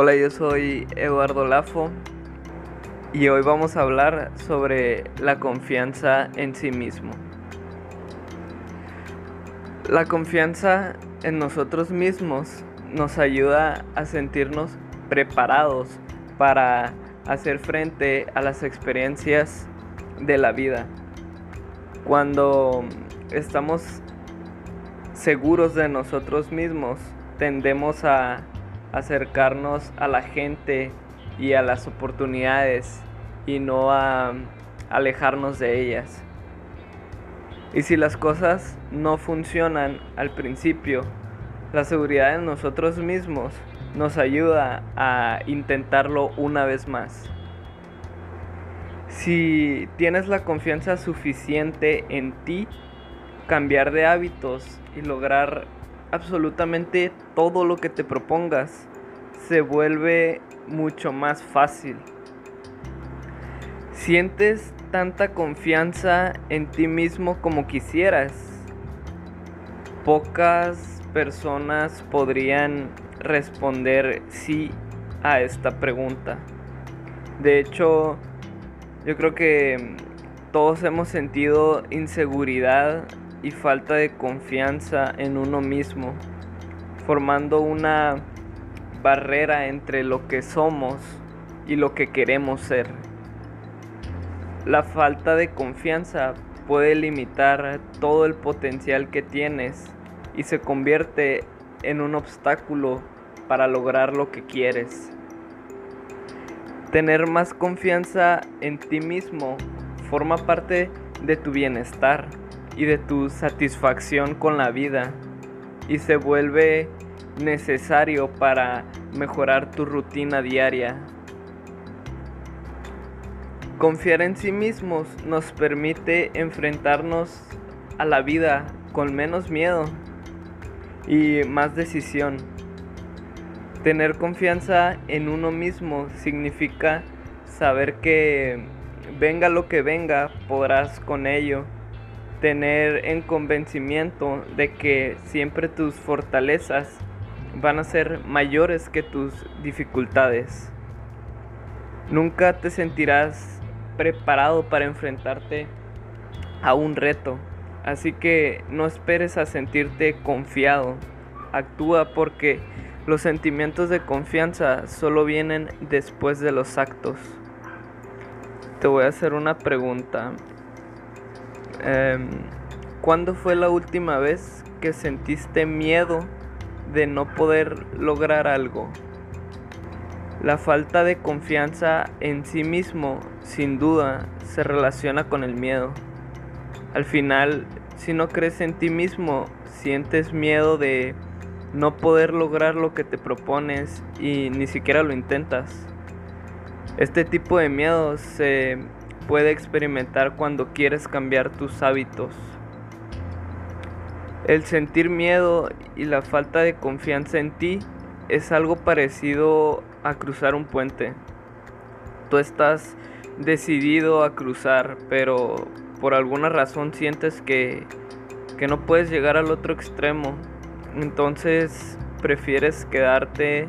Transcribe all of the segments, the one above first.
Hola, yo soy Eduardo Lafo y hoy vamos a hablar sobre la confianza en sí mismo. La confianza en nosotros mismos nos ayuda a sentirnos preparados para hacer frente a las experiencias de la vida. Cuando estamos seguros de nosotros mismos, tendemos a acercarnos a la gente y a las oportunidades y no a alejarnos de ellas. Y si las cosas no funcionan al principio, la seguridad en nosotros mismos nos ayuda a intentarlo una vez más. Si tienes la confianza suficiente en ti, cambiar de hábitos y lograr absolutamente todo lo que te propongas se vuelve mucho más fácil. Sientes tanta confianza en ti mismo como quisieras. Pocas personas podrían responder sí a esta pregunta. De hecho, yo creo que todos hemos sentido inseguridad y falta de confianza en uno mismo, formando una barrera entre lo que somos y lo que queremos ser. La falta de confianza puede limitar todo el potencial que tienes y se convierte en un obstáculo para lograr lo que quieres. Tener más confianza en ti mismo forma parte de tu bienestar y de tu satisfacción con la vida y se vuelve necesario para mejorar tu rutina diaria. Confiar en sí mismos nos permite enfrentarnos a la vida con menos miedo y más decisión. Tener confianza en uno mismo significa saber que venga lo que venga, podrás con ello. Tener en convencimiento de que siempre tus fortalezas van a ser mayores que tus dificultades. Nunca te sentirás preparado para enfrentarte a un reto, así que no esperes a sentirte confiado. Actúa porque los sentimientos de confianza solo vienen después de los actos. Te voy a hacer una pregunta. Em, ¿Cuándo fue la última vez que sentiste miedo de no poder lograr algo? La falta de confianza en sí mismo, sin duda, se relaciona con el miedo. Al final, si no crees en ti mismo, sientes miedo de no poder lograr lo que te propones y ni siquiera lo intentas. Este tipo de miedo se puede experimentar cuando quieres cambiar tus hábitos. El sentir miedo y la falta de confianza en ti es algo parecido a cruzar un puente. Tú estás decidido a cruzar, pero por alguna razón sientes que, que no puedes llegar al otro extremo entonces prefieres quedarte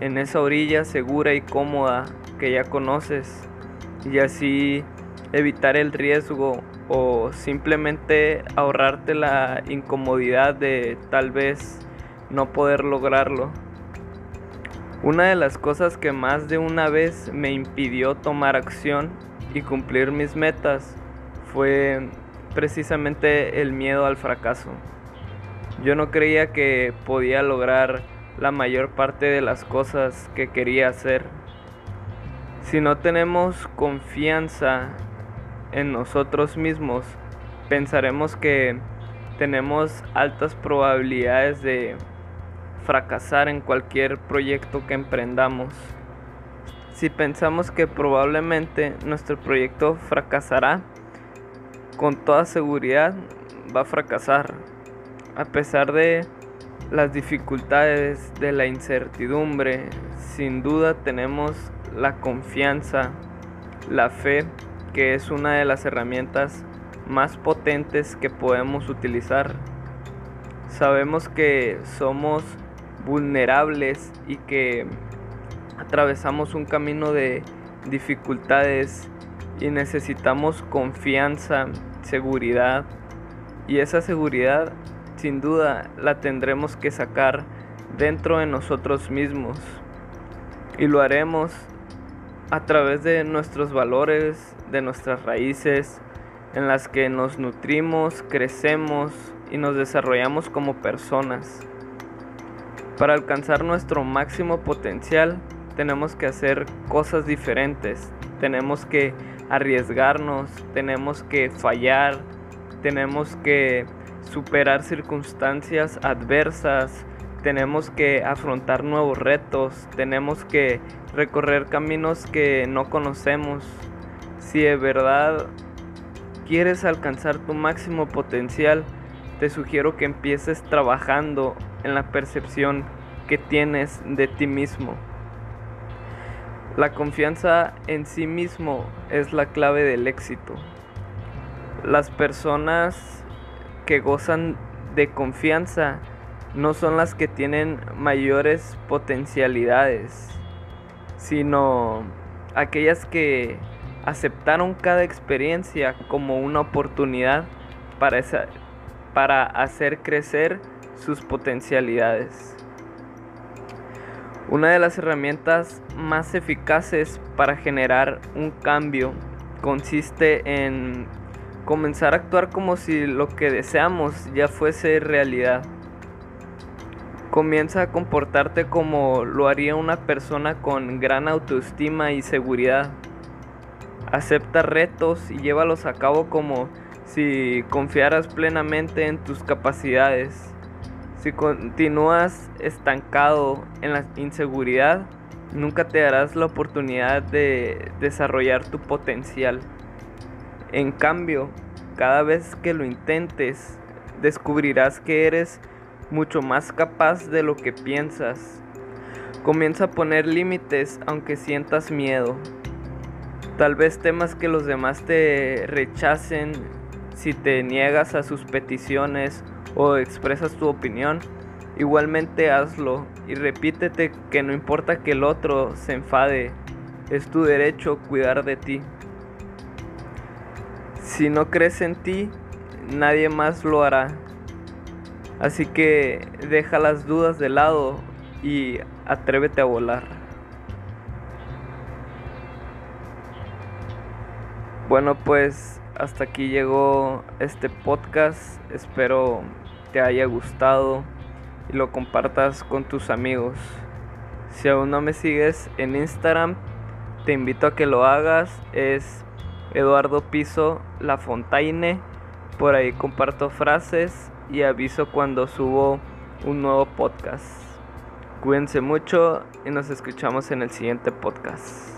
en esa orilla segura y cómoda que ya conoces y así evitar el riesgo o simplemente ahorrarte la incomodidad de tal vez no poder lograrlo. Una de las cosas que más de una vez me impidió tomar acción y cumplir mis metas fue precisamente el miedo al fracaso. Yo no creía que podía lograr la mayor parte de las cosas que quería hacer. Si no tenemos confianza en nosotros mismos, pensaremos que tenemos altas probabilidades de fracasar en cualquier proyecto que emprendamos. Si pensamos que probablemente nuestro proyecto fracasará, con toda seguridad va a fracasar a pesar de las dificultades, de la incertidumbre, sin duda tenemos la confianza, la fe, que es una de las herramientas más potentes que podemos utilizar. Sabemos que somos vulnerables y que atravesamos un camino de dificultades y necesitamos confianza, seguridad. Y esa seguridad sin duda la tendremos que sacar dentro de nosotros mismos. Y lo haremos a través de nuestros valores, de nuestras raíces, en las que nos nutrimos, crecemos y nos desarrollamos como personas. Para alcanzar nuestro máximo potencial tenemos que hacer cosas diferentes, tenemos que arriesgarnos, tenemos que fallar, tenemos que superar circunstancias adversas, tenemos que afrontar nuevos retos, tenemos que recorrer caminos que no conocemos. Si de verdad quieres alcanzar tu máximo potencial, te sugiero que empieces trabajando en la percepción que tienes de ti mismo. La confianza en sí mismo es la clave del éxito. Las personas que gozan de confianza no son las que tienen mayores potencialidades, sino aquellas que aceptaron cada experiencia como una oportunidad para, para hacer crecer sus potencialidades. Una de las herramientas más eficaces para generar un cambio consiste en comenzar a actuar como si lo que deseamos ya fuese realidad. Comienza a comportarte como lo haría una persona con gran autoestima y seguridad. Acepta retos y llévalos a cabo como si confiaras plenamente en tus capacidades. Si continúas estancado en la inseguridad, nunca te darás la oportunidad de desarrollar tu potencial. En cambio, cada vez que lo intentes, descubrirás que eres mucho más capaz de lo que piensas. Comienza a poner límites aunque sientas miedo. Tal vez temas que los demás te rechacen si te niegas a sus peticiones o expresas tu opinión. Igualmente hazlo y repítete que no importa que el otro se enfade, es tu derecho cuidar de ti. Si no crees en ti, nadie más lo hará. Así que deja las dudas de lado y atrévete a volar. Bueno, pues hasta aquí llegó este podcast. Espero te haya gustado y lo compartas con tus amigos. Si aún no me sigues en Instagram, te invito a que lo hagas. Es Eduardo Piso La Fontaine. Por ahí comparto frases y aviso cuando subo un nuevo podcast. Cuídense mucho y nos escuchamos en el siguiente podcast.